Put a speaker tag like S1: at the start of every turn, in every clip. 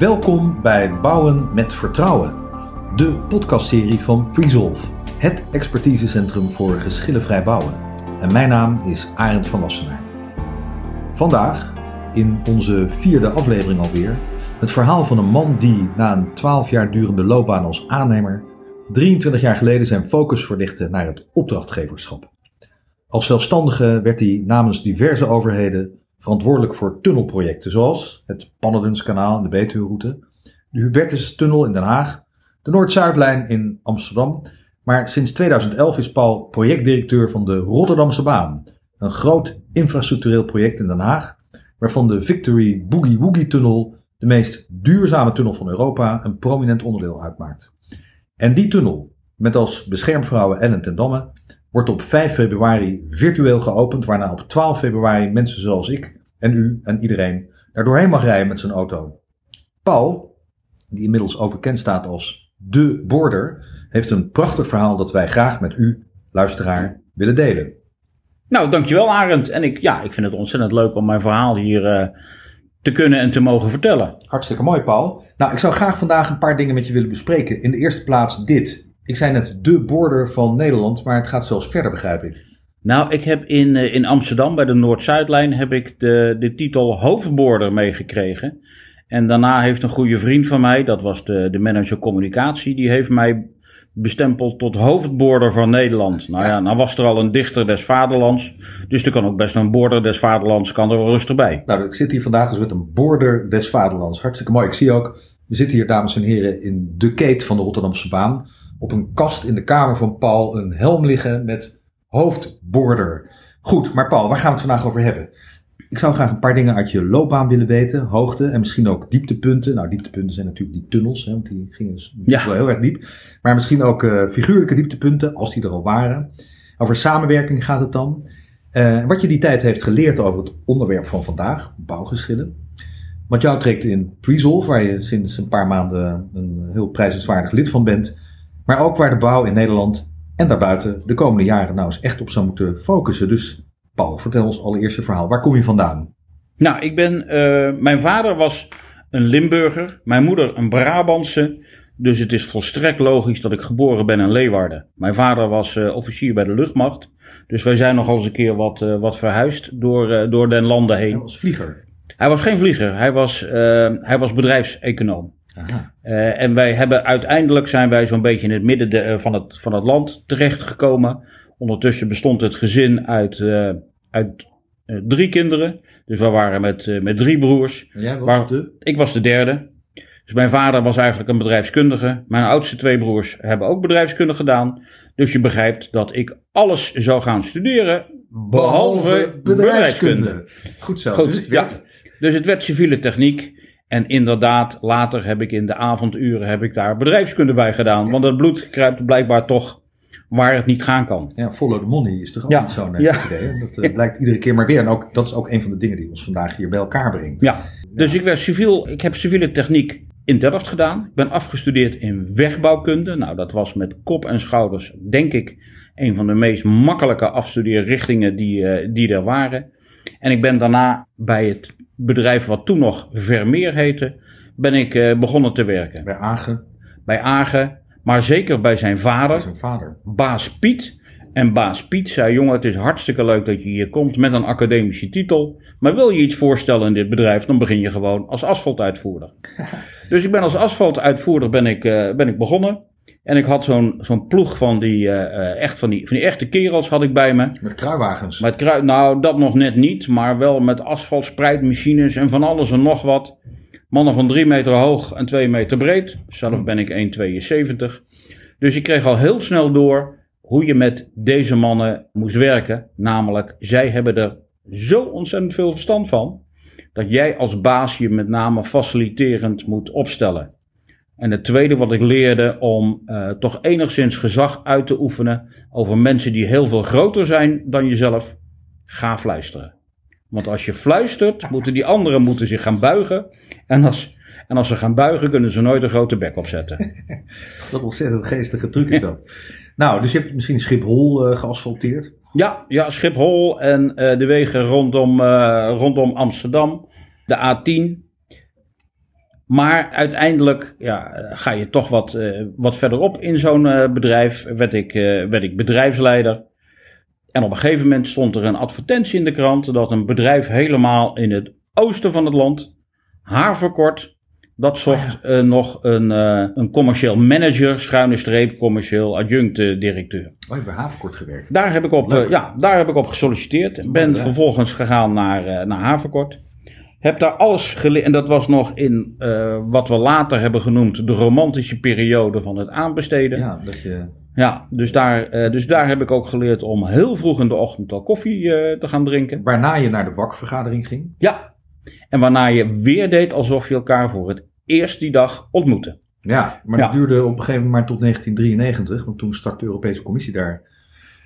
S1: Welkom bij Bouwen met Vertrouwen, de podcastserie van Presolve, het expertisecentrum voor geschillenvrij bouwen. En mijn naam is Arend van Wassenaar. Vandaag, in onze vierde aflevering alweer, het verhaal van een man die na een 12 jaar durende loopbaan als aannemer 23 jaar geleden zijn focus verlichtte naar het opdrachtgeverschap. Als zelfstandige werd hij namens diverse overheden verantwoordelijk voor tunnelprojecten zoals het Pannerdenskanaal en de Betuweroute, de Hubertus-tunnel in Den Haag, de Noord-Zuidlijn in Amsterdam. Maar sinds 2011 is Paul projectdirecteur van de Rotterdamse Baan, een groot infrastructureel project in Den Haag, waarvan de Victory Boogie Woogie Tunnel, de meest duurzame tunnel van Europa, een prominent onderdeel uitmaakt. En die tunnel, met als beschermvrouwen Ellen ten Damme, wordt op 5 februari virtueel geopend, waarna op 12 februari mensen zoals ik en u en iedereen daar doorheen mag rijden met zijn auto. Paul, die inmiddels ook bekend staat als de border, heeft een prachtig verhaal dat wij graag met u, luisteraar, willen delen.
S2: Nou, dankjewel Arend. En ik, ja, ik vind het ontzettend leuk om mijn verhaal hier uh, te kunnen en te mogen vertellen.
S1: Hartstikke mooi, Paul. Nou, ik zou graag vandaag een paar dingen met je willen bespreken. In de eerste plaats dit. Ik zei net de border van Nederland, maar het gaat zelfs verder, begrijp ik.
S2: Nou, ik heb in, eh, in Amsterdam bij de Noord-Zuidlijn heb ik de, de titel hoofdborder meegekregen. En daarna heeft een goede vriend van mij, dat was de, de manager communicatie, die heeft mij bestempeld tot hoofdborder van Nederland. Nou ja, nou was er al een dichter des vaderlands, dus er kan ook best een border des vaderlands, kan er wel rustig bij.
S1: Nou, ik zit hier vandaag dus met een border des vaderlands. Hartstikke mooi. Ik zie ook, we zitten hier dames en heren in de keet van de Rotterdamse baan op een kast in de kamer van Paul een helm liggen met hoofdborder. Goed, maar Paul, waar gaan we het vandaag over hebben? Ik zou graag een paar dingen uit je loopbaan willen weten. Hoogte en misschien ook dieptepunten. Nou, dieptepunten zijn natuurlijk die tunnels, hè, want die gingen dus ja. wel heel erg diep. Maar misschien ook uh, figuurlijke dieptepunten, als die er al waren. Over samenwerking gaat het dan. Uh, wat je die tijd heeft geleerd over het onderwerp van vandaag, bouwgeschillen. Wat jou trekt in Presolve, waar je sinds een paar maanden een heel prijzenswaardig lid van bent. Maar ook waar de bouw in Nederland en daarbuiten de komende jaren nou eens echt op zou moeten focussen. Dus Paul, vertel ons allereerst je verhaal. Waar kom je vandaan?
S2: Nou, ik ben, uh, mijn vader was een Limburger, mijn moeder een Brabantse. Dus het is volstrekt logisch dat ik geboren ben in Leeuwarden. Mijn vader was uh, officier bij de luchtmacht. Dus wij zijn nog eens een keer wat, uh, wat verhuisd door, door den landen heen. Hij
S1: was vlieger?
S2: Hij was geen vlieger, hij was, hij was bedrijfseconoom. Uh, en wij hebben uiteindelijk zijn wij zo'n beetje in het midden de, uh, van, het, van het land terechtgekomen. Ondertussen bestond het gezin uit, uh, uit drie kinderen. Dus we waren met, met drie broers.
S1: En jij was waar, de?
S2: Ik was de derde. Dus mijn vader was eigenlijk een bedrijfskundige. Mijn oudste twee broers hebben ook bedrijfskunde gedaan. Dus je begrijpt dat ik alles zou gaan studeren. Behalve, behalve bedrijfskunde. bedrijfskunde.
S1: Goed zo. Goed, dus, het werd...
S2: ja. dus het werd civiele techniek. En inderdaad, later heb ik in de avonduren heb ik daar bedrijfskunde bij gedaan. Want het bloed kruipt blijkbaar toch waar het niet gaan kan.
S1: Ja, follow the money is toch ook ja. niet zo'n ja. idee. Dat uh, blijkt iedere keer maar weer. En ook, dat is ook een van de dingen die ons vandaag hier bij elkaar brengt.
S2: Ja, dus ik, werd civiel, ik heb civiele techniek in Delft gedaan. Ik ben afgestudeerd in wegbouwkunde. Nou, dat was met kop en schouders, denk ik, een van de meest makkelijke afstudeerrichtingen die, uh, die er waren. En ik ben daarna bij het bedrijf wat toen nog Vermeer heette, ben ik uh, begonnen te werken.
S1: Bij Agen?
S2: Bij Agen, maar zeker bij zijn vader. Bij
S1: zijn vader.
S2: Baas Piet. En baas Piet zei, jongen, het is hartstikke leuk dat je hier komt met een academische titel. Maar wil je iets voorstellen in dit bedrijf, dan begin je gewoon als asfaltuitvoerder. dus ik ben als asfaltuitvoerder ben ik, uh, ben ik begonnen. En ik had zo'n zo'n ploeg van die, uh, echt van, die, van die echte kerels had ik bij me.
S1: Met kruiwagens?
S2: Met krui, nou, dat nog net niet, maar wel met asfaltspreidmachines en van alles en nog wat. Mannen van drie meter hoog en twee meter breed. Zelf ben ik 1,72. Dus ik kreeg al heel snel door hoe je met deze mannen moest werken. Namelijk, zij hebben er zo ontzettend veel verstand van. Dat jij als baas je met name faciliterend moet opstellen. En het tweede wat ik leerde om uh, toch enigszins gezag uit te oefenen over mensen die heel veel groter zijn dan jezelf, ga fluisteren. Want als je fluistert, moeten die anderen moeten zich gaan buigen. En als, en als ze gaan buigen, kunnen ze nooit een grote bek opzetten.
S1: Wat een ontzettend geestige truc is dat. nou, dus je hebt misschien Schiphol uh, geasfalteerd?
S2: Ja, ja, Schiphol en uh, de wegen rondom, rondom Amsterdam. De A10, Maar uiteindelijk ja, ga je toch wat, uh, wat verderop in zo'n uh, bedrijf. Werd ik, uh, werd ik bedrijfsleider. En op een gegeven moment stond er een advertentie in de krant dat een bedrijf helemaal in het oosten van het land, Haverkort, dat zocht oh ja. nog een, een commercieel manager, schuine streep, commercieel adjunct directeur.
S1: Oh, je hebt bij Haverkort gewerkt?
S2: Daar heb ik op, ja, daar heb ik op gesolliciteerd. Ben ja. vervolgens gegaan naar, naar Haverkort. Heb daar alles geleerd. En dat was nog in uh, wat we later hebben genoemd de romantische periode van het aanbesteden.
S1: Ja, dat je...
S2: ja dus, daar, uh, dus daar heb ik ook geleerd om heel vroeg in de ochtend al koffie uh, te gaan drinken.
S1: Waarna je naar de wakvergadering ging?
S2: Ja. En waarna je weer deed alsof je elkaar voor het eerst die dag ontmoette.
S1: Ja, maar ja. dat duurde op een gegeven moment maar tot 1993. Want toen stak de Europese Commissie daar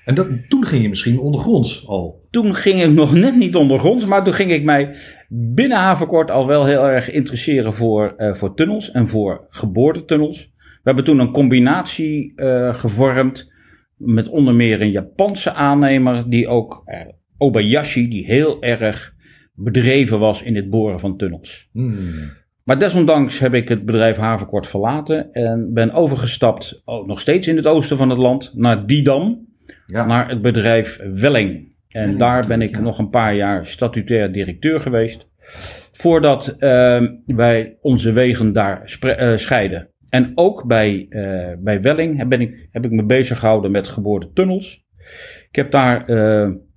S1: en dat, toen ging je misschien ondergronds al.
S2: Toen ging ik nog net niet ondergronds, maar toen ging ik mij binnen Havenkort al wel heel erg interesseren voor, uh, voor tunnels en voor geboortetunnels. We hebben toen een combinatie uh, gevormd met onder meer een Japanse aannemer die ook uh, Obayashi, die heel erg bedreven was in het boren van tunnels.
S1: Hmm.
S2: Maar desondanks heb ik het bedrijf Havenkort verlaten en ben overgestapt, oh, nog steeds in het oosten van het land, naar Didam ja. naar het bedrijf Welling. En ja, daar ben ik ja. nog een paar jaar statutair directeur geweest. Voordat uh, wij onze wegen daar uh, scheiden. En ook bij, uh, bij Welling ben ik, heb ik me bezig gehouden met geboortetunnels. Ik heb daar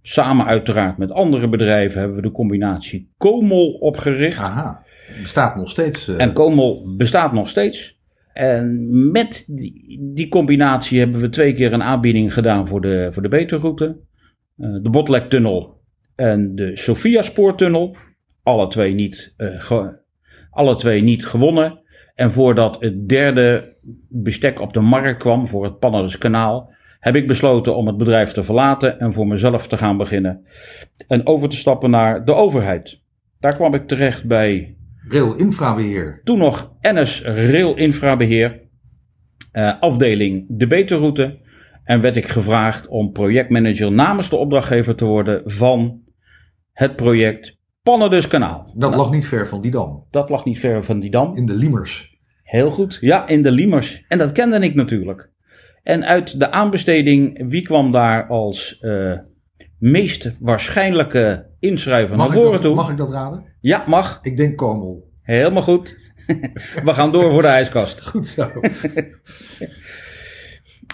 S2: samen uiteraard met andere bedrijven hebben we de combinatie Comol opgericht.
S1: Aha, bestaat nog steeds.
S2: En Comol bestaat nog steeds. En met die, die, combinatie hebben we twee keer een aanbieding gedaan voor de, voor de Beterroute. Uh, de Botlektunnel en de Sofia Spoortunnel. Alle twee, niet, ge, alle twee niet gewonnen. En voordat het derde bestek op de markt kwam voor het Pannerdenskanaal, heb ik besloten om het bedrijf te verlaten en voor mezelf te gaan beginnen. En over te stappen naar de overheid. Daar kwam ik terecht bij
S1: Rail Infrabeheer.
S2: Toen nog NS Rail Infrabeheer, uh, afdeling de Beterroute. En werd ik gevraagd om projectmanager namens de opdrachtgever te worden van het project Pannerdus Kanaal.
S1: Dat nou, lag niet ver van Didam.
S2: Dat lag niet ver van Didam.
S1: In de Liemers.
S2: Heel goed, ja, in de Liemers. En dat kende ik natuurlijk. En uit de aanbesteding, wie kwam daar als uh, meest waarschijnlijke inschrijver
S1: mag
S2: naar voren
S1: dat,
S2: toe?
S1: Mag ik dat raden?
S2: Ja, mag.
S1: Ik denk Komel.
S2: Helemaal goed. We gaan door voor de ijskast.
S1: Goed zo.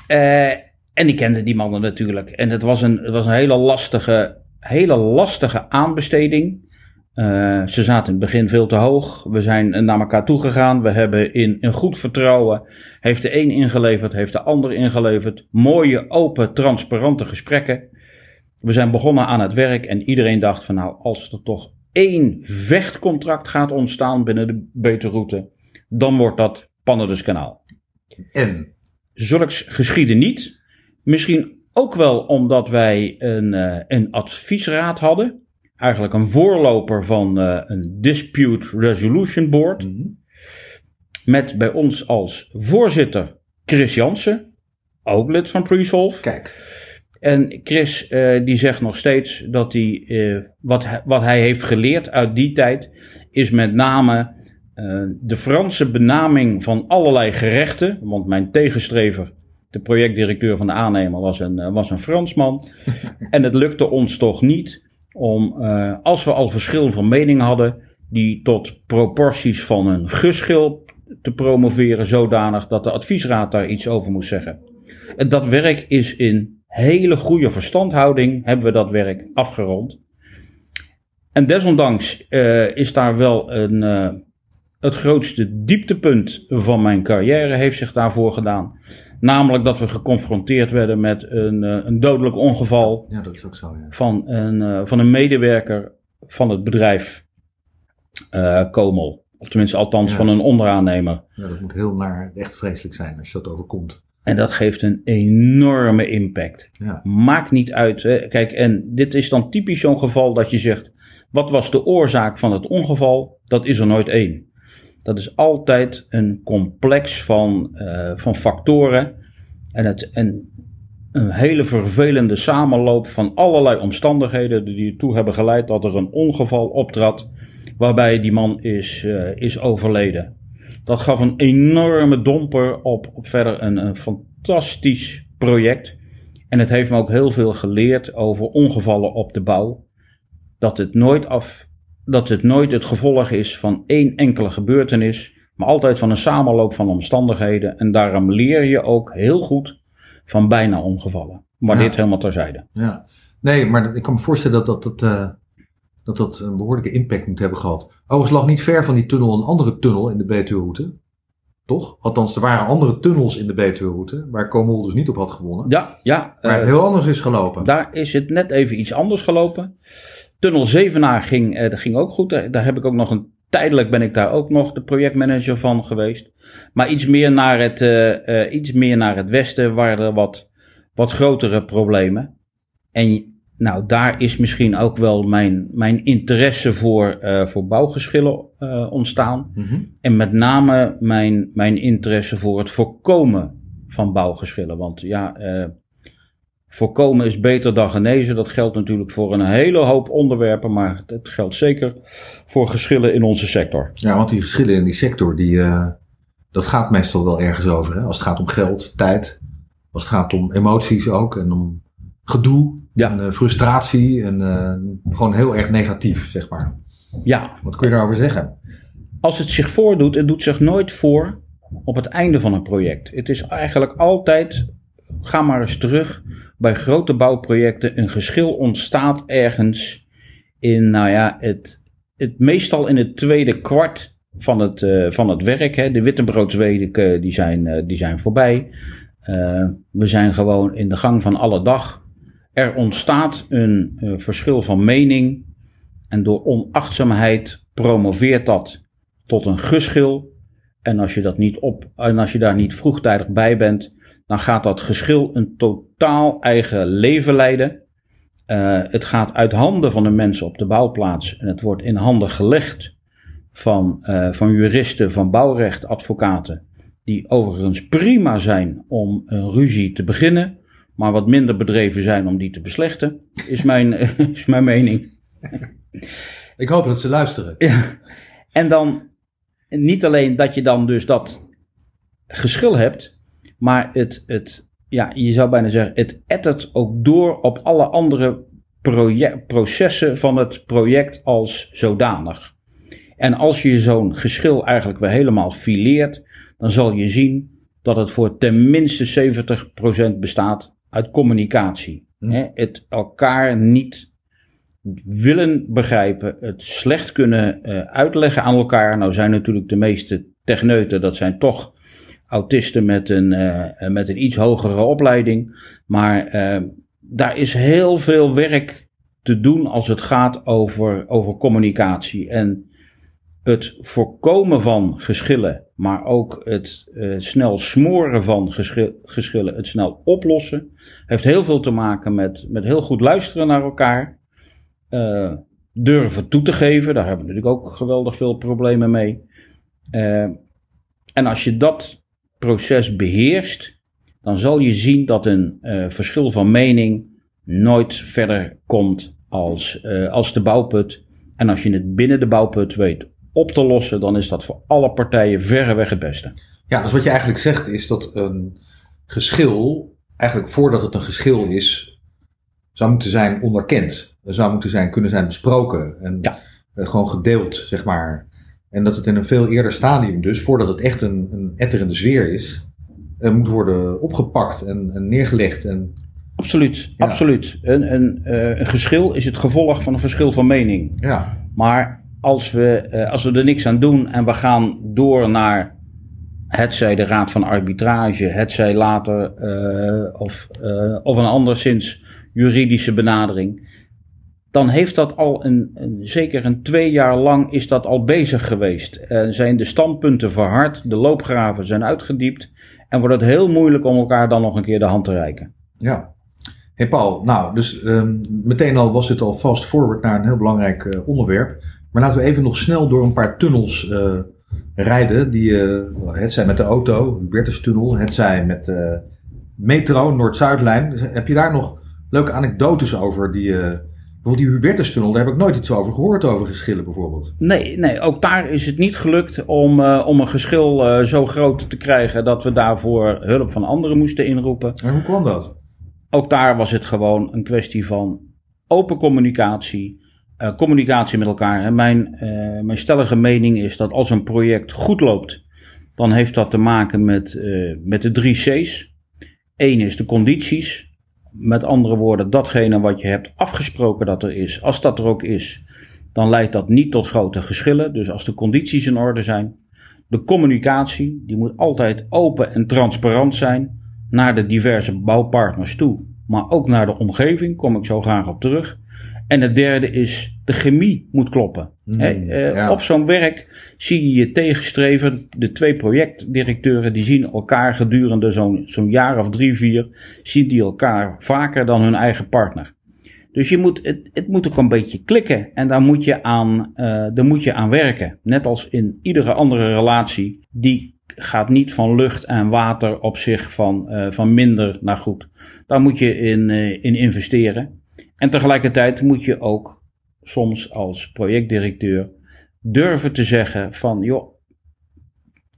S2: uh, en ik kende die mannen natuurlijk. En het was een, het was een hele, lastige, hele lastige aanbesteding. Uh, ze zaten in het begin veel te hoog. We zijn naar elkaar toegegaan. We hebben in een goed vertrouwen. Heeft de een ingeleverd, heeft de ander ingeleverd. Mooie, open, transparante gesprekken. We zijn begonnen aan het werk en iedereen dacht van nou, als er toch één vechtcontract gaat ontstaan binnen de Beterroute, dan wordt dat Pannerdenskanaal.
S1: En?
S2: Zulks geschiedde niet. Misschien ook wel omdat wij een, uh, een adviesraad hadden. Eigenlijk een voorloper van uh, een Dispute Resolution Board.
S1: Mhm.
S2: Met bij ons als voorzitter Chris Jansen, ook lid van Presolve.
S1: Kijk.
S2: En Chris uh, die zegt nog steeds dat hij, uh, wat, wat hij heeft geleerd uit die tijd, is met name uh, de Franse benaming van allerlei gerechten. Want mijn tegenstrever, de projectdirecteur van de aannemer, was een, was een Fransman. en het lukte ons toch niet om, als we al verschil van mening hadden, die tot proporties van een geschil te promoveren, zodanig dat de adviesraad daar iets over moest zeggen. En dat werk is in hele goede verstandhouding hebben we dat werk afgerond. En desondanks uh, is daar wel een, uh, het grootste dieptepunt van mijn carrière heeft zich daarvoor gedaan. Namelijk dat we geconfronteerd werden met een, uh, een dodelijk ongeval.
S1: Ja, dat is ook zo. Ja.
S2: Van, een, van een medewerker van het bedrijf Komel. Of tenminste, althans ja. van een onderaannemer.
S1: Ja, dat moet heel naar echt vreselijk zijn als je dat overkomt.
S2: En dat geeft een enorme impact.
S1: Ja.
S2: Maakt niet uit. Hè. Kijk, en dit is dan typisch zo'n geval dat je zegt: wat was de oorzaak van het ongeval? Dat is er nooit één. Dat is altijd een complex van, uh, van factoren. En, het, en een hele vervelende samenloop van allerlei omstandigheden die ertoe hebben geleid dat er een ongeval optrad. Waarbij die man is, uh, is overleden. Dat gaf een enorme domper op, op verder een, een fantastisch project. En het heeft me ook heel veel geleerd over ongevallen op de bouw. Dat het nooit, af, dat het, nooit het gevolg is van één enkele gebeurtenis, maar altijd van een samenloop van omstandigheden. En daarom leer je ook heel goed van bijna ongevallen. Maar
S1: Ja.
S2: dit helemaal terzijde.
S1: Ja. Nee, maar ik kan me voorstellen dat dat, dat, eh, dat dat een behoorlijke impact moet hebben gehad. Overigens lag niet ver van die tunnel een andere tunnel in de Betuwe-route. Toch? Althans, er waren andere tunnels in de Betuwe-route, waar Komol dus niet op had gewonnen.
S2: Ja, ja.
S1: Waar het
S2: eh,
S1: heel anders is gelopen.
S2: Daar is het net even iets anders gelopen. Tunnel Zevenaar ging, eh, dat ging ook goed. Daar, daar heb ik ook nog een tijdelijk ben ik daar ook nog de projectmanager van geweest. Maar iets meer naar het, eh, eh, iets meer naar het westen waren er wat, wat grotere problemen. En nou, daar is misschien ook wel mijn, mijn interesse voor, eh, voor bouwgeschillen eh, ontstaan.
S1: Mhm.
S2: En met name mijn, mijn interesse voor het voorkomen van bouwgeschillen. Want ja, eh, voorkomen is beter dan genezen. Dat geldt natuurlijk voor een hele hoop onderwerpen, maar het geldt zeker voor geschillen in onze sector.
S1: Ja, want die geschillen in die sector, die, dat gaat meestal wel ergens over. Hè? Als het gaat om geld, tijd. Als het gaat om emoties ook. En om gedoe.
S2: Ja.
S1: En eh, frustratie. En eh, gewoon heel erg negatief, zeg maar.
S2: Ja,
S1: Wat kun je daarover zeggen?
S2: als het zich voordoet, het doet zich nooit voor op het einde van een project. Het is eigenlijk altijd, ga maar eens terug, bij grote bouwprojecten, een geschil ontstaat ergens in, nou ja, het, het meestal in het tweede kwart van het, eh, van het werk. Hè. De wittebroodsweken die zijn, die zijn voorbij. We zijn gewoon in de gang van alle dag. Er ontstaat een eh, verschil van mening. En door onachtzaamheid promoveert dat tot een geschil. En als je, dat niet op, en als je daar niet vroegtijdig bij bent, dan gaat dat geschil een totaal eigen leven leiden. Eh, het gaat uit handen van de mensen op de bouwplaats en het wordt in handen gelegd van, eh, van juristen, van bouwrechtadvocaten, die overigens prima zijn om een ruzie te beginnen, maar wat minder bedreven zijn om die te beslechten, is mijn, is mijn mening.
S1: Ik hoop dat ze luisteren.
S2: Ja. En dan niet alleen dat je dan dus dat geschil hebt, maar het, het ja, je zou bijna zeggen, het ettert ook door op alle andere processen van het project als zodanig. En als je zo'n geschil eigenlijk weer helemaal fileert, dan zal je zien dat het voor tenminste 70% bestaat uit communicatie.
S1: Hm.
S2: Hè, Het elkaar niet willen begrijpen, het slecht kunnen eh, uitleggen aan elkaar. Nou zijn natuurlijk de meeste techneuten, dat zijn toch autisten met een, eh, met een iets hogere opleiding. Maar eh, daar is heel veel werk te doen als het gaat over, over communicatie. En het voorkomen van geschillen, maar ook het eh, snel smoren van geschi- geschillen, het snel oplossen, heeft heel veel te maken met, met heel goed luisteren naar elkaar. eh, durven toe te geven, daar hebben we natuurlijk ook geweldig veel problemen mee. Eh, en als je dat proces beheerst, dan zal je zien dat een verschil van mening nooit verder komt als, als de bouwput. En als je het binnen de bouwput weet op te lossen, dan is dat voor alle partijen verreweg het beste.
S1: Ja, dus wat je eigenlijk zegt is dat een geschil, eigenlijk voordat het een geschil is, zou moeten zijn onderkend. Er zou moeten zijn, kunnen zijn besproken en
S2: Ja.
S1: eh, gewoon gedeeld, zeg maar. En dat het in een veel eerder stadium dus, voordat het echt een, een etterende sfeer is, eh, moet worden opgepakt en, en neergelegd. En,
S2: Absoluut,
S1: Ja.
S2: absoluut. Een, een, eh, een geschil is het gevolg van een verschil van mening.
S1: ja,
S2: Maar als we, eh, als we er niks aan doen en we gaan door naar hetzij de Raad van Arbitrage, hetzij later eh, of, eh, of een anderszins juridische benadering, dan heeft dat al een, een, zeker een twee jaar lang is dat al bezig geweest. En zijn de standpunten verhard, de loopgraven zijn uitgediept en wordt het heel moeilijk om elkaar dan nog een keer de hand te reiken.
S1: ja. Hey Paul, nou, dus ehm, meteen al was dit al fast forward naar een heel belangrijk onderwerp. Maar laten we even nog snel door een paar tunnels eh, rijden. Die, eh, het zij met de auto, Hubertustunnel, het zij met eh, metro, Noord-Zuidlijn. Dus heb je daar nog leuke anekdotes over die, Bijvoorbeeld die Hubertustunnel, daar heb ik nooit iets over gehoord, over geschillen bijvoorbeeld.
S2: Nee, nee ook daar is het niet gelukt om, uh, om een geschil uh, zo groot te krijgen dat we daarvoor hulp van anderen moesten inroepen.
S1: En hoe kwam dat?
S2: Ook daar was het gewoon een kwestie van open communicatie, uh, communicatie met elkaar. En mijn, mijn stellige mening is dat als een project goed loopt, dan heeft dat te maken met, met de drie C's. Eén is de condities. Met andere woorden, datgene wat je hebt afgesproken dat er is, als dat er ook is, dan leidt dat niet tot grote geschillen. Dus als de condities in orde zijn. De communicatie, die moet altijd open en transparant zijn naar de diverse bouwpartners toe, maar ook naar de omgeving, kom ik zo graag op terug. En het derde is, de chemie moet kloppen. Mm, uh, Op zo'n werk zie je je tegenstreven. De twee projectdirecteuren die zien elkaar gedurende zo'n zo'n jaar of drie, vier, zien die elkaar vaker dan hun eigen partner. Dus je moet, het, het moet ook een beetje klikken en daar moet, je aan, uh, daar moet je aan werken. Net als in iedere andere relatie, die gaat niet van lucht en water op zich van, uh, van minder naar goed. Daar moet je in, in investeren. En tegelijkertijd moet je ook soms als projectdirecteur durven te zeggen van joh,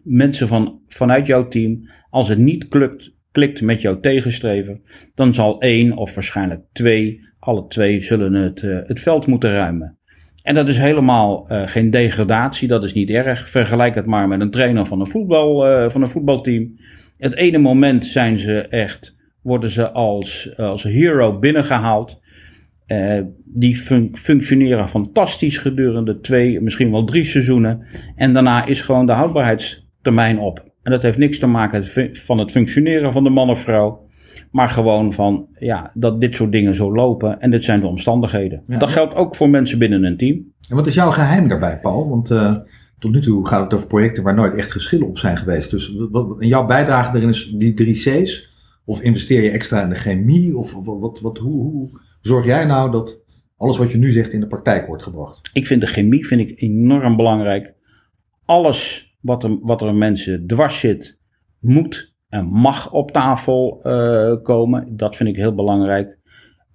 S2: mensen van, vanuit jouw team, als het niet klukt, klikt met jouw tegenstrever, dan zal één of waarschijnlijk twee, alle twee zullen het, uh, het veld moeten ruimen. En dat is helemaal uh, geen degradatie, dat is niet erg. Vergelijk het maar met een trainer van een, voetbal, uh, van een voetbalteam. Het ene moment zijn ze echt, worden ze als, als hero binnengehaald. Uh, die fun functioneren fantastisch gedurende twee, misschien wel drie seizoenen. En daarna is gewoon de houdbaarheidstermijn op. En dat heeft niks te maken van het functioneren van de man of vrouw. Maar gewoon van ja, dat dit soort dingen zo lopen. En dit zijn de omstandigheden. Ja, dat geldt ook voor mensen binnen een team.
S1: En wat is jouw geheim daarbij, Paul? Want uh, tot nu toe gaat het over projecten waar nooit echt geschillen op zijn geweest. Dus wat, en jouw bijdrage erin is die drie C's? Of investeer je extra in de chemie? Of wat, wat, wat hoe, hoe zorg jij nou dat alles wat je nu zegt in de praktijk wordt gebracht?
S2: Ik vind de chemie vind ik enorm belangrijk. Alles wat er, wat er mensen dwars zit, moet en mag op tafel uh, komen. Dat vind ik heel belangrijk.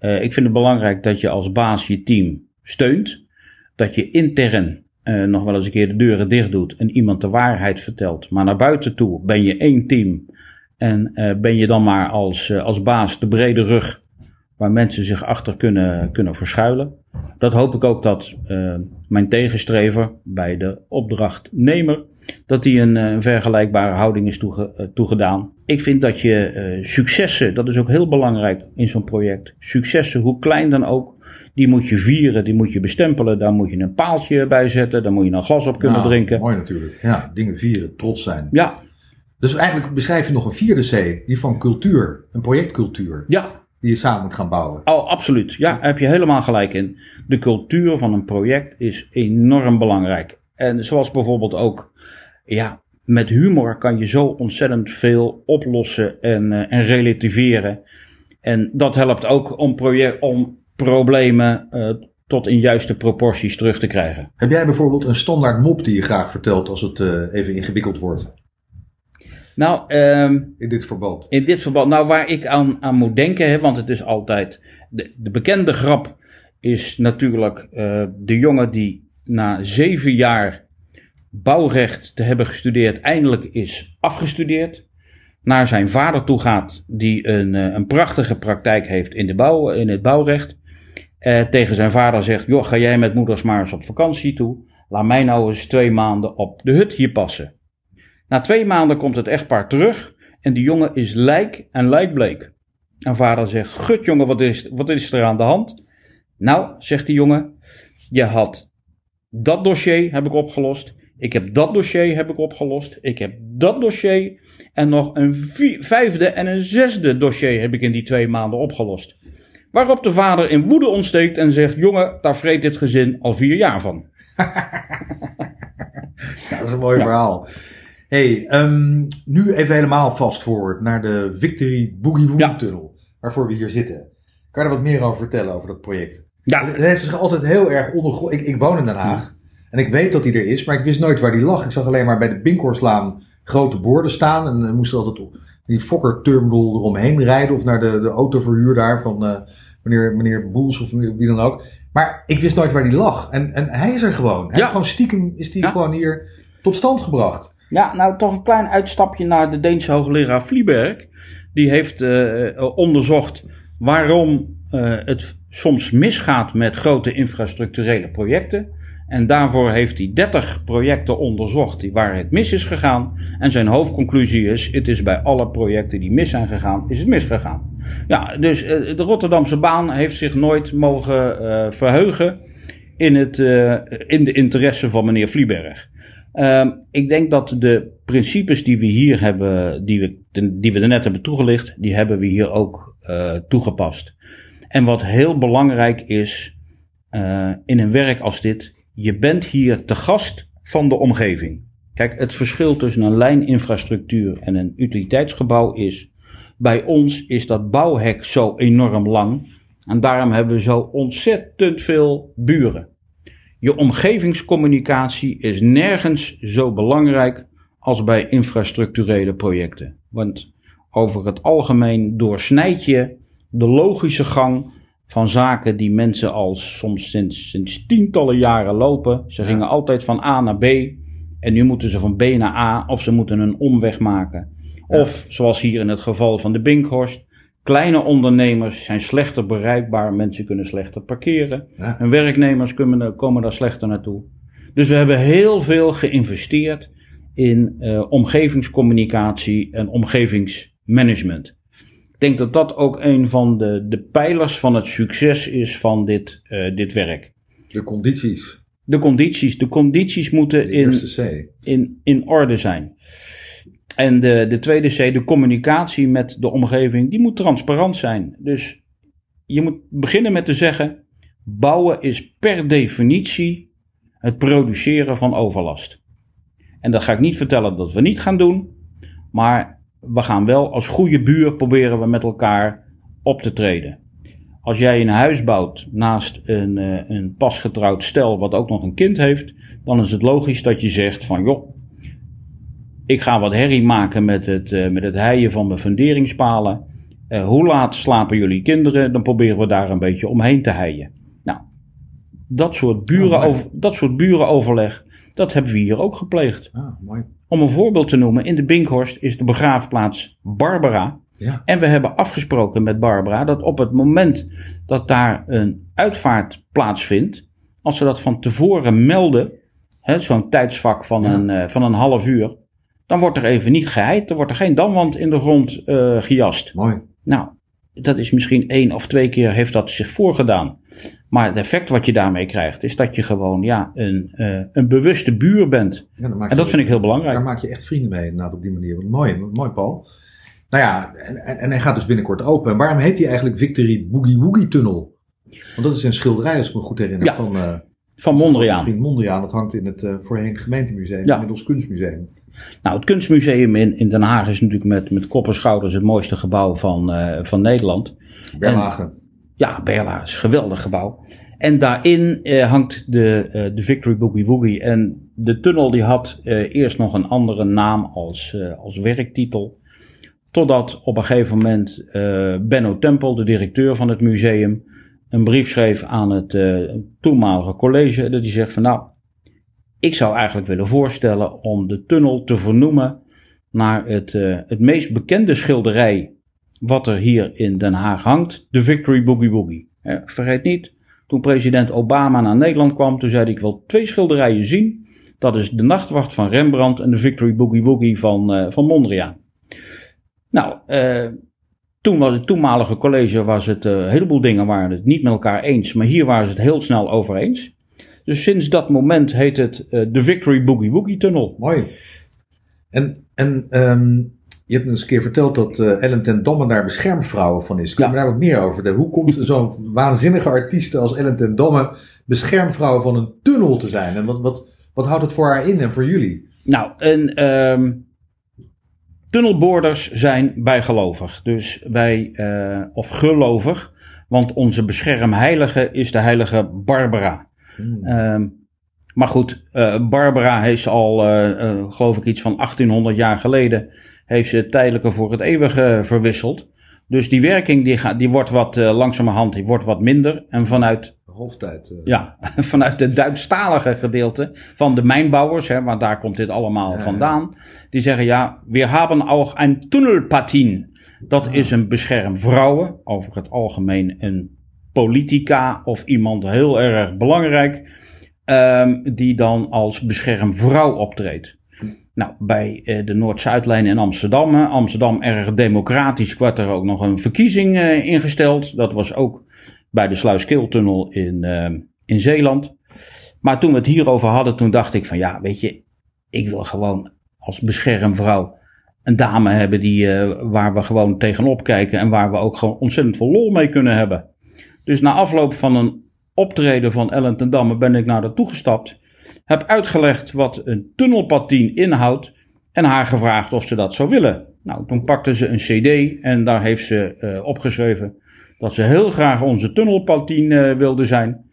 S2: Uh, ik vind het belangrijk dat je als baas je team steunt. Dat je intern uh, nog wel eens een keer de deuren dicht doet en iemand de waarheid vertelt. Maar naar buiten toe ben je één team. En ben je dan maar als, als baas de brede rug waar mensen zich achter kunnen, kunnen verschuilen. Dat hoop ik ook dat uh, mijn tegenstrever bij de opdrachtnemer, dat die een, een vergelijkbare houding is toege, uh, toegedaan. Ik vind dat je uh, successen, dat is ook heel belangrijk in zo'n project. Successen, hoe klein dan ook, die moet je vieren, die moet je bestempelen. Daar moet je een paaltje bij zetten, daar moet je een glas op kunnen
S1: nou,
S2: drinken.
S1: Mooi natuurlijk. Ja, dingen vieren, trots zijn.
S2: Ja.
S1: Dus eigenlijk beschrijf je nog een vierde C, die van cultuur, een projectcultuur.
S2: Ja,
S1: die je samen moet gaan bouwen.
S2: Oh, absoluut. Ja, daar heb je helemaal gelijk in. De cultuur van een project is enorm belangrijk. En zoals bijvoorbeeld ook, ja, met humor kan je zo ontzettend veel oplossen en, uh, en relativeren. En dat helpt ook om, project, om problemen uh, tot in juiste proporties terug te krijgen.
S1: Heb jij bijvoorbeeld een standaard mop die je graag vertelt als het uh, even ingewikkeld wordt?
S2: Nou, um,
S1: in dit verband.
S2: In dit verband. Nou, waar ik aan, aan moet denken, hè, want het is altijd. De, de bekende grap is natuurlijk uh, de jongen die na zeven jaar bouwrecht te hebben gestudeerd, eindelijk is afgestudeerd. Naar zijn vader toe gaat, die een, uh, een prachtige praktijk heeft in, de bouw, in het bouwrecht. Uh, tegen zijn vader zegt: Joh, ga jij met moeders maar eens op vakantie toe. Laat mij nou eens twee maanden op de hut hier passen. Na twee maanden komt het echtpaar terug en die jongen is lijk en lijkbleek. En vader zegt, gut jongen, wat is, wat is er aan de hand? Nou, zegt die jongen, je had dat dossier heb ik opgelost. Ik heb dat dossier heb ik opgelost. Ik heb dat dossier en nog een vijfde en een zesde dossier heb ik in die twee maanden opgelost. Waarop de vader in woede ontsteekt en zegt: Jongen, daar vreet dit gezin al vier jaar van.
S1: dat is een mooi ja. verhaal hey, um, nu even helemaal fast forward naar de Victory Boogie Woogie. Tunnel. Waarvoor we hier zitten. Kan je er wat meer over vertellen over dat project?
S2: Ja.
S1: Het heeft zich altijd heel erg ondergrond. Ik, ik woon in Den Haag. Ja. En ik weet dat hij er is, maar ik wist nooit waar die lag. Ik zag alleen maar bij de Binkhorstlaan grote borden staan. En we moesten altijd die Fokker Terminal eromheen rijden. Of naar de, de autoverhuur daar van, uh, meneer, meneer Boels of wie dan ook. Maar ik wist nooit waar die lag. En, en hij is er gewoon. Hij
S2: Ja.
S1: is gewoon stiekem is die
S2: Ja.
S1: gewoon hier tot stand gebracht.
S2: Ja, nou toch een klein uitstapje naar de Deense hoogleraar Vlieberg. Die heeft eh, eh, onderzocht waarom eh, het soms misgaat met grote infrastructurele projecten. En daarvoor heeft hij 30 projecten onderzocht die- waar het mis is gegaan. En zijn hoofdconclusie is: het is bij alle projecten die mis zijn gegaan, is het misgegaan. Ja, dus de Rotterdamse baan heeft zich nooit mogen verheugen in, het, in de interesse van meneer Vlieberg. Ehm, ik denk dat de principes die we hier hebben, die we, die we er net hebben toegelicht, die hebben we hier ook eh, toegepast. En wat heel belangrijk is eh, in een werk als dit, je bent hier te gast van de omgeving. Kijk, het verschil tussen een lijninfrastructuur en een utiliteitsgebouw is, bij ons is dat bouwhek zo enorm lang en daarom hebben we zo ontzettend veel buren. Je omgevingscommunicatie is nergens zo belangrijk als bij infrastructurele projecten. Want over het algemeen doorsnijd je de logische gang van zaken die mensen al soms sinds, sinds tientallen jaren lopen. Ze gingen altijd van A naar B en nu moeten ze van B naar A of ze moeten een omweg maken. Of zoals hier in het geval van de Binkhorst, kleine ondernemers zijn slechter bereikbaar, mensen kunnen slechter parkeren.
S1: Ja.
S2: En werknemers komen, komen daar slechter naartoe. Dus we hebben heel veel geïnvesteerd in eh, omgevingscommunicatie en omgevingsmanagement. Ik denk dat dat ook een van de, de pijlers van het succes is van dit, eh, dit werk.
S1: De condities.
S2: De condities. De condities moeten in, in, in orde zijn. En de, de tweede C, de communicatie met de omgeving, die moet transparant zijn. Dus je moet beginnen met te zeggen: bouwen is per definitie het produceren van overlast. En dat ga ik niet vertellen dat we niet gaan doen, maar we gaan wel als goede buur proberen we met elkaar op te treden. Als jij een huis bouwt naast een, eh, een pasgetrouwd stel wat ook nog een kind heeft, dan is het logisch dat je zegt van joh, ik ga wat herrie maken met het, eh, met het heien van mijn funderingspalen. Eh, hoe laat slapen jullie kinderen? Dan proberen we daar een beetje omheen te heien. Nou, dat soort, burenover, dat soort burenoverleg, dat hebben we hier ook gepleegd.
S1: Ah, mooi.
S2: Om een voorbeeld te noemen, in de Binkhorst is de begraafplaats Barbara.
S1: Ja.
S2: En we hebben afgesproken met Barbara dat op het moment dat daar een uitvaart plaatsvindt, als ze dat van tevoren melden, hè, zo'n tijdsvak van,
S1: Ja.
S2: een, eh, van een half uur, dan wordt er even niet geheid, dan wordt er geen damwand in de grond eh, gejast.
S1: Mooi.
S2: Nou, dat is misschien één of twee keer heeft dat zich voorgedaan. Maar het effect wat je daarmee krijgt, is dat je gewoon ja, een, eh, een bewuste buur bent.
S1: Ja,
S2: En dat
S1: je-
S2: vind ik heel belangrijk.
S1: Daar maak je echt vrienden mee inderdaad op die manier. Mooi, mooi Paul. Nou ja, en, en, en hij gaat dus binnenkort open. En waarom heet hij eigenlijk Victory Boogie Woogie Tunnel? Want dat is een schilderij, als ik me goed herinner,
S2: Ja,
S1: van, eh
S2: Van Mondriaan.
S1: vriend Mondriaan. Dat hangt in het eh, voorheen gemeentemuseum,
S2: Ja.
S1: inmiddels kunstmuseum.
S2: Nou, het kunstmuseum in, in Den Haag is natuurlijk met, met kop en schouders het mooiste gebouw van, eh, van Nederland.
S1: Berlage.
S2: Ja, Berla is een geweldig gebouw. En daarin eh, hangt de, eh, de Victory Boogie Woogie. En de tunnel die had eerst nog een andere naam als, als werktitel. Totdat op een gegeven moment Benno Tempel, de directeur van het museum, een brief schreef aan het toenmalige college. Dat hij zegt van nou, ik zou eigenlijk willen voorstellen om de tunnel te vernoemen naar het, eh, het meest bekende schilderij wat er hier in Den Haag hangt, de Victory Boogie Woogie. Eh, vergeet niet, toen president Obama naar Nederland kwam, toen zei hij ik wil twee schilderijen zien. Dat is de Nachtwacht van Rembrandt en de Victory Boogie Woogie van, eh, van Mondriaan. Nou, eh, toen was het toenmalige college, was het, een heleboel dingen waren het niet met elkaar eens, maar hier waren ze het heel snel over eens. Dus sinds dat moment heet het eh, de Victory Boogie Woogie Tunnel.
S1: Mooi. En, en ehm, je hebt eens een keer verteld dat eh, Ellen ten Damme daar beschermvrouw van is. Kun je
S2: Ja.
S1: me daar wat meer over vertellen? Hoe komt zo'n waanzinnige artiest als Ellen ten Damme beschermvrouw van een tunnel te zijn? En wat, wat, wat houdt het voor haar in en voor jullie?
S2: Nou, en ehm tunnelboorders zijn bijgelovig. Dus wij, eh, of gelovig, want onze beschermheilige is de heilige Barbara.
S1: Hmm.
S2: Ehm, maar goed, eh, Barbara heeft al, eh, eh, geloof ik, iets van 1800 jaar geleden, heeft ze het tijdelijke voor het eeuwige verwisseld. Dus die werking die gaat, die wordt wat langzamerhand die wordt wat minder. En vanuit
S1: Hoofdtijd. Uh.
S2: Ja, vanuit het Duitsstalige gedeelte van de mijnbouwers, hè, want daar komt dit allemaal ja, vandaan. Die zeggen ja, we hebben ook een tunnelpatin. Dat ja. is een bescherm vrouwen, over het algemeen een politica of iemand heel erg belangrijk, um, die dan als beschermvrouw optreedt. Nou, bij uh, de Noord-Zuidlijn in Amsterdam. Amsterdam erg democratisch, werd er ook nog een verkiezing uh, ingesteld. Dat was ook bij de Sluiskiltunnel in, uh, in Zeeland. Maar toen we het hierover hadden, toen dacht ik van ja, weet je, ik wil gewoon als beschermvrouw een dame hebben die, uh, waar we gewoon tegenop kijken en waar we ook gewoon ontzettend veel lol mee kunnen hebben. Dus na afloop van een optreden van Ellen ten Damme ben ik naar haar toegestapt. Heb uitgelegd wat een tunnelpatien inhoudt en haar gevraagd of ze dat zou willen. Nou, toen pakte ze een cd en daar heeft ze uh, opgeschreven dat ze heel graag onze tunnelpatien uh, wilde zijn.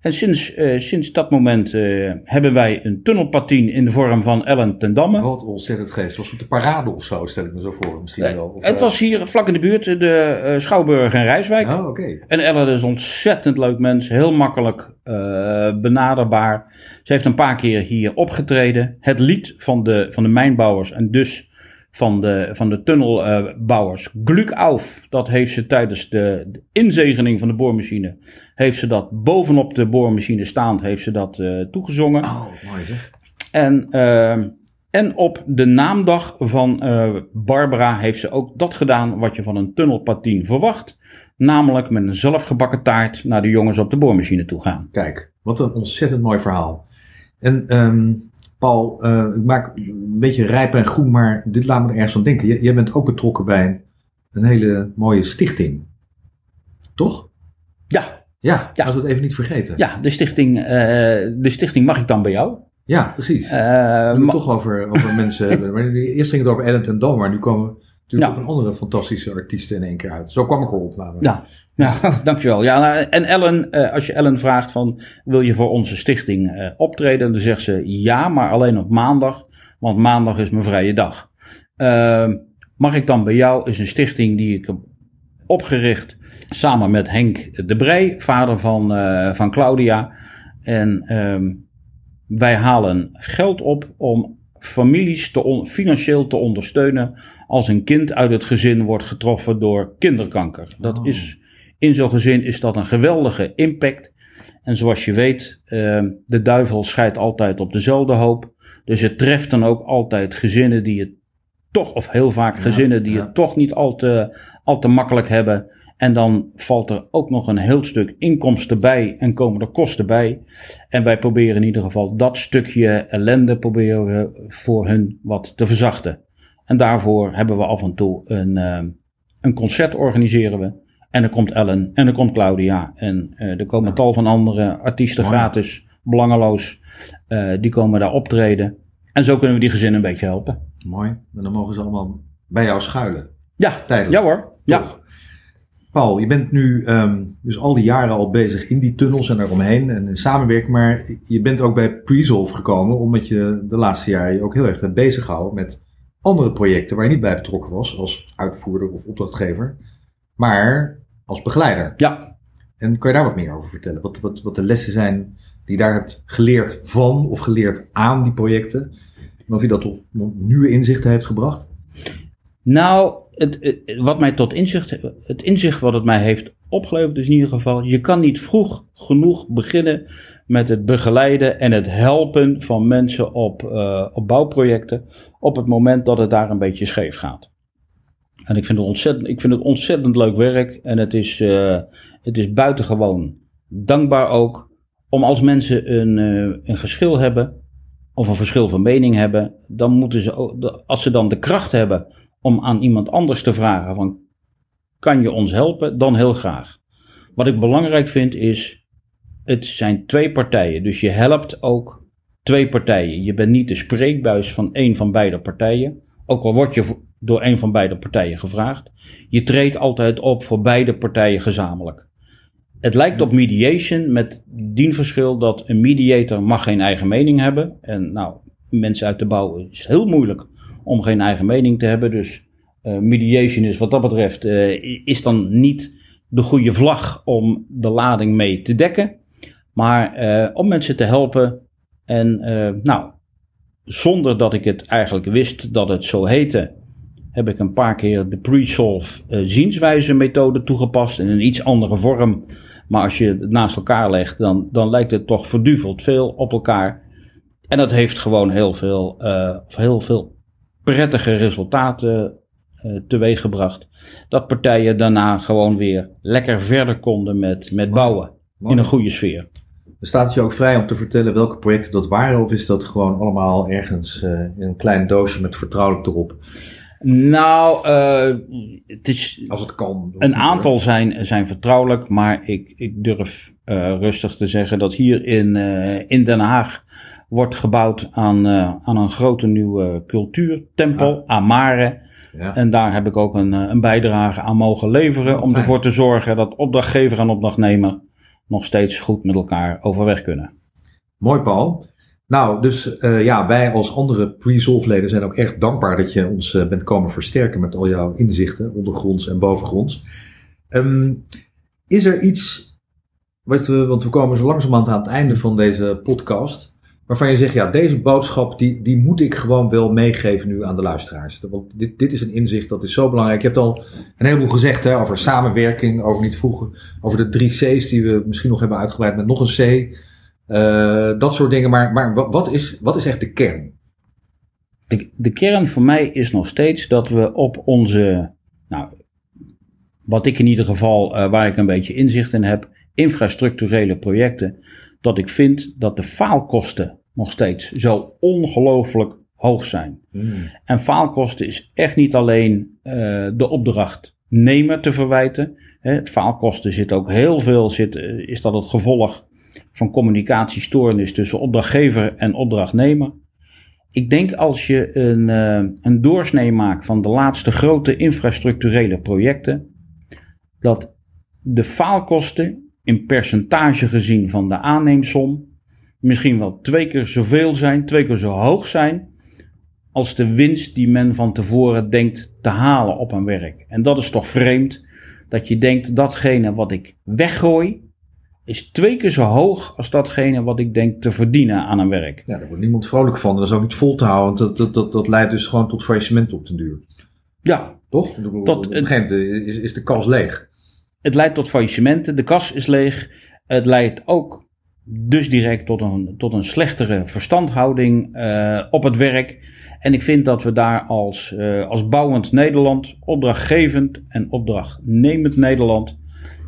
S2: En sinds, uh, sinds dat moment uh, hebben wij een tunnelpatien in de vorm van Ellen ten Damme.
S1: Wat ontzettend geest. Was op de parade of zo, stel ik me zo voor misschien wel. Of,
S2: het was hier vlak in de buurt, de Schouwburg en Rijswijk.
S1: Oh, oké. Okay.
S2: En Ellen is een ontzettend leuk mens, heel makkelijk benaderbaar. Ze heeft een paar keer hier opgetreden. Het lied van de, van de mijnbouwers en dus van de, van de tunnelbouwers. Uh, Glück auf, dat heeft ze tijdens de, de, inzegening van de boormachine, heeft ze dat bovenop de boormachine staand, heeft ze dat uh, toegezongen.
S1: Oh, mooi zeg.
S2: En, uh, en op de naamdag van uh, Barbara heeft ze ook dat gedaan wat je van een tunnelpatien verwacht. Namelijk met een zelfgebakken taart naar de jongens op de boormachine toe gaan.
S1: Kijk, wat een ontzettend mooi verhaal. En um, Paul, uh, ik maak een beetje rijp en groen, maar dit laat me er ergens aan denken. J jij bent ook betrokken bij een, een, hele mooie stichting. Toch?
S2: Ja.
S1: Ja, ja. als we het even niet vergeten.
S2: Ja, de stichting, uh, de stichting Mag ik dan bij jou?
S1: Ja, precies. Uh, we het toch over, over mensen hebben. Maar eerst ging het over Ellen ten Dam, maar nu komen we natuurlijk ja. op een andere fantastische artiesten in één keer uit. Zo kwam ik erop namelijk.
S2: Ja, ja, dankjewel. Ja, nou, en Ellen, uh, als je Ellen vraagt van, wil je voor onze stichting uh, optreden? Dan zegt ze ja, maar alleen op maandag, want maandag is mijn vrije dag. Uh, mag ik dan bij jou, is een stichting die ik heb opgericht samen met Henk de Brij, vader van, uh, van Claudia. En ehm, wij halen geld op om families te financieel te ondersteunen als een kind uit het gezin wordt getroffen door kinderkanker. Dat oh. is in zo'n gezin is dat een geweldige impact. En zoals je weet, uh, de duivel scheidt altijd op dezelfde hoop. Dus het treft dan ook altijd gezinnen die het toch, of heel vaak ja, gezinnen die ja. het toch niet al te, al te makkelijk hebben. En dan valt er ook nog een heel stuk inkomsten bij en komen er kosten bij. En wij proberen in ieder geval dat stukje ellende proberen we voor hun wat te verzachten. En daarvoor hebben we af en toe een, uh, een concert organiseren we. En dan komt Ellen en dan komt Claudia. En uh, er komen tal van andere artiesten gratis, belangeloos. Uh, die komen daar optreden. En zo kunnen we die gezinnen een beetje helpen.
S1: Mooi. En dan mogen ze allemaal bij jou schuilen.
S2: Ja, tijdelijk. Ja hoor. Ja.
S1: Paul, je bent nu um, dus al die jaren al bezig in die tunnels en eromheen en in samenwerking. Maar je bent ook bij Presolve gekomen omdat je de laatste jaren je ook heel erg hebt bezig gehouden met andere projecten waar je niet bij betrokken was als uitvoerder of opdrachtgever. Maar als begeleider.
S2: Ja.
S1: En kan je daar wat meer over vertellen? Wat, wat, wat de lessen zijn die je daar hebt geleerd van of geleerd aan die projecten? En of je dat tot nieuwe inzichten heeft gebracht?
S2: Nou, het, het, wat mij tot inzicht, het inzicht wat het mij heeft opgeleverd is in ieder geval, je kan niet vroeg genoeg beginnen met het begeleiden en het helpen van mensen op, uh, op bouwprojecten op het moment dat het daar een beetje scheef gaat. En ik vind het ontzettend, ik vind het ontzettend leuk werk. En het is, uh, het is buitengewoon dankbaar ook. Om als mensen een, uh, een geschil hebben. Of een verschil van mening hebben. Dan moeten ze als ze dan de kracht hebben om aan iemand anders te vragen van. Kan je ons helpen? Dan heel graag. Wat ik belangrijk vind is. Het zijn twee partijen. Dus je helpt ook twee partijen. Je bent niet de spreekbuis van één van beide partijen. Ook al word je door een van beide partijen gevraagd. Je treedt altijd op voor beide partijen gezamenlijk. Het lijkt op mediation met dien verschil dat een mediator mag geen eigen mening hebben. En nou, mensen uit de bouw is heel moeilijk om geen eigen mening te hebben. Dus mediation is wat dat betreft, is dan niet de goede vlag om de lading mee te dekken. Maar om mensen te helpen en nou, zonder dat ik het eigenlijk wist dat het zo heette, heb ik een paar keer de pre-solve uh, zienswijze methode toegepast in een iets andere vorm. Maar als je het naast elkaar legt, dan, dan lijkt het toch verduveld veel op elkaar. En dat heeft gewoon heel veel, uh, heel veel prettige resultaten uh, teweeggebracht. Dat partijen daarna gewoon weer lekker verder konden met, met bouwen in een goede sfeer.
S1: Staat het je ook vrij om te vertellen welke projecten dat waren? Of is dat gewoon allemaal ergens uh, in een klein doosje met vertrouwelijk erop?
S2: Nou, uh, het is.
S1: Als het kan.
S2: Een aantal zijn, zijn vertrouwelijk, maar ik, ik durf uh, rustig te zeggen dat hier in, in Den Haag wordt gebouwd aan, aan een grote nieuwe cultuurtempel, ja. Amare. Ja. En daar heb ik ook een, een bijdrage aan mogen leveren oh, om fijn. ervoor te zorgen dat opdrachtgever en opdrachtnemer nog steeds goed met elkaar overweg kunnen.
S1: Mooi, Paul. Nou, dus uh, ja, wij als andere pre-solve-leden zijn ook echt dankbaar dat je ons uh, bent komen versterken met al jouw inzichten, ondergronds en bovengronds. Um, is er iets, wat we, want we komen zo langzamerhand aan het einde van deze podcast, waarvan je zegt, ja, deze boodschap, die, die moet ik gewoon wel meegeven nu aan de luisteraars. Want dit, dit is een inzicht, dat is zo belangrijk. Je hebt al een heleboel gezegd hè, over samenwerking, over niet vroeger, over de drie C's die we misschien nog hebben uitgebreid met nog een C. Uh, dat soort dingen. Maar, maar wat, is, wat is echt de kern?
S2: De, de kern voor mij is nog steeds dat we op onze, nou, wat ik in ieder geval, uh, waar ik een beetje inzicht in heb, infrastructurele projecten, dat ik vind dat de faalkosten nog steeds zo ongelooflijk hoog zijn. Hmm. En faalkosten is echt niet alleen uh, de opdrachtnemer te verwijten. Hè, faalkosten zit ook heel veel, zit, is dat het gevolg van communicatiestoornis tussen opdrachtgever en opdrachtnemer. Ik denk als je een, uh, een doorsnee maakt van de laatste grote infrastructurele projecten, dat de faalkosten in percentage gezien van de aanneemsom misschien wel twee keer zoveel zijn, twee keer zo hoog zijn, als de winst die men van tevoren denkt te halen op een werk. En dat is toch vreemd, dat je denkt datgene wat ik weggooi, is twee keer zo hoog als datgene wat ik denk te verdienen aan een werk.
S1: Ja, daar wordt niemand vrolijk van. Dat is ook niet vol te houden, want dat, dat, dat, dat leidt dus gewoon tot faillissement op den duur.
S2: Ja.
S1: Toch? Tot, op een gegeven moment is, is de kas leeg.
S2: Het leidt tot faillissementen, de kas is leeg. Het leidt ook dus direct tot een, tot een slechtere verstandhouding uh, op het werk. En ik vind dat we daar als, uh, als bouwend Nederland, opdrachtgevend en opdrachtnemend Nederland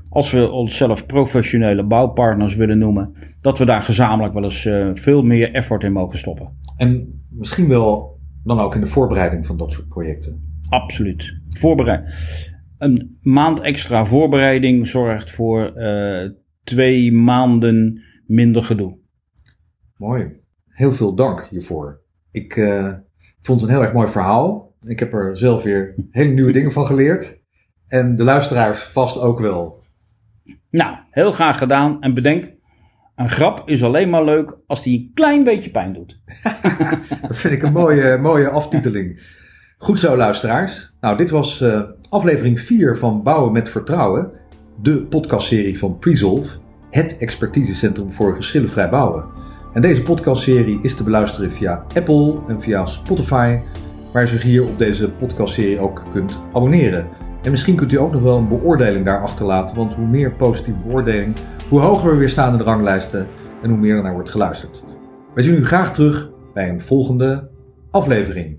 S2: als we onszelf professionele bouwpartners willen noemen, dat we daar gezamenlijk wel eens uh, veel meer effort in mogen stoppen.
S1: En misschien wel dan ook in de voorbereiding van dat soort projecten.
S2: Absoluut. Voorbereid. Een maand extra voorbereiding zorgt voor twee maanden minder gedoe.
S1: Mooi. Heel veel dank hiervoor. Ik uh, vond het een heel erg mooi verhaal. Ik heb er zelf weer hele nieuwe dingen van geleerd. En de luisteraars vast ook wel.
S2: Nou, heel graag gedaan. En bedenk, een grap is alleen maar leuk als die een klein beetje pijn doet.
S1: dat vind ik een mooie, mooie aftiteling. Goed zo, luisteraars. Nou, dit was uh, aflevering 4 van Bouwen met Vertrouwen. De podcastserie van Presolve, het expertisecentrum voor geschillenvrij bouwen. En deze podcastserie is te beluisteren via Apple en via Spotify, waar je zich hier op deze podcastserie ook kunt abonneren. En misschien kunt u ook nog wel een beoordeling daar achterlaten, want hoe meer positieve beoordeling, hoe hoger we weer staan in de ranglijsten en hoe meer er naar wordt geluisterd. Wij zien u graag terug bij een volgende aflevering.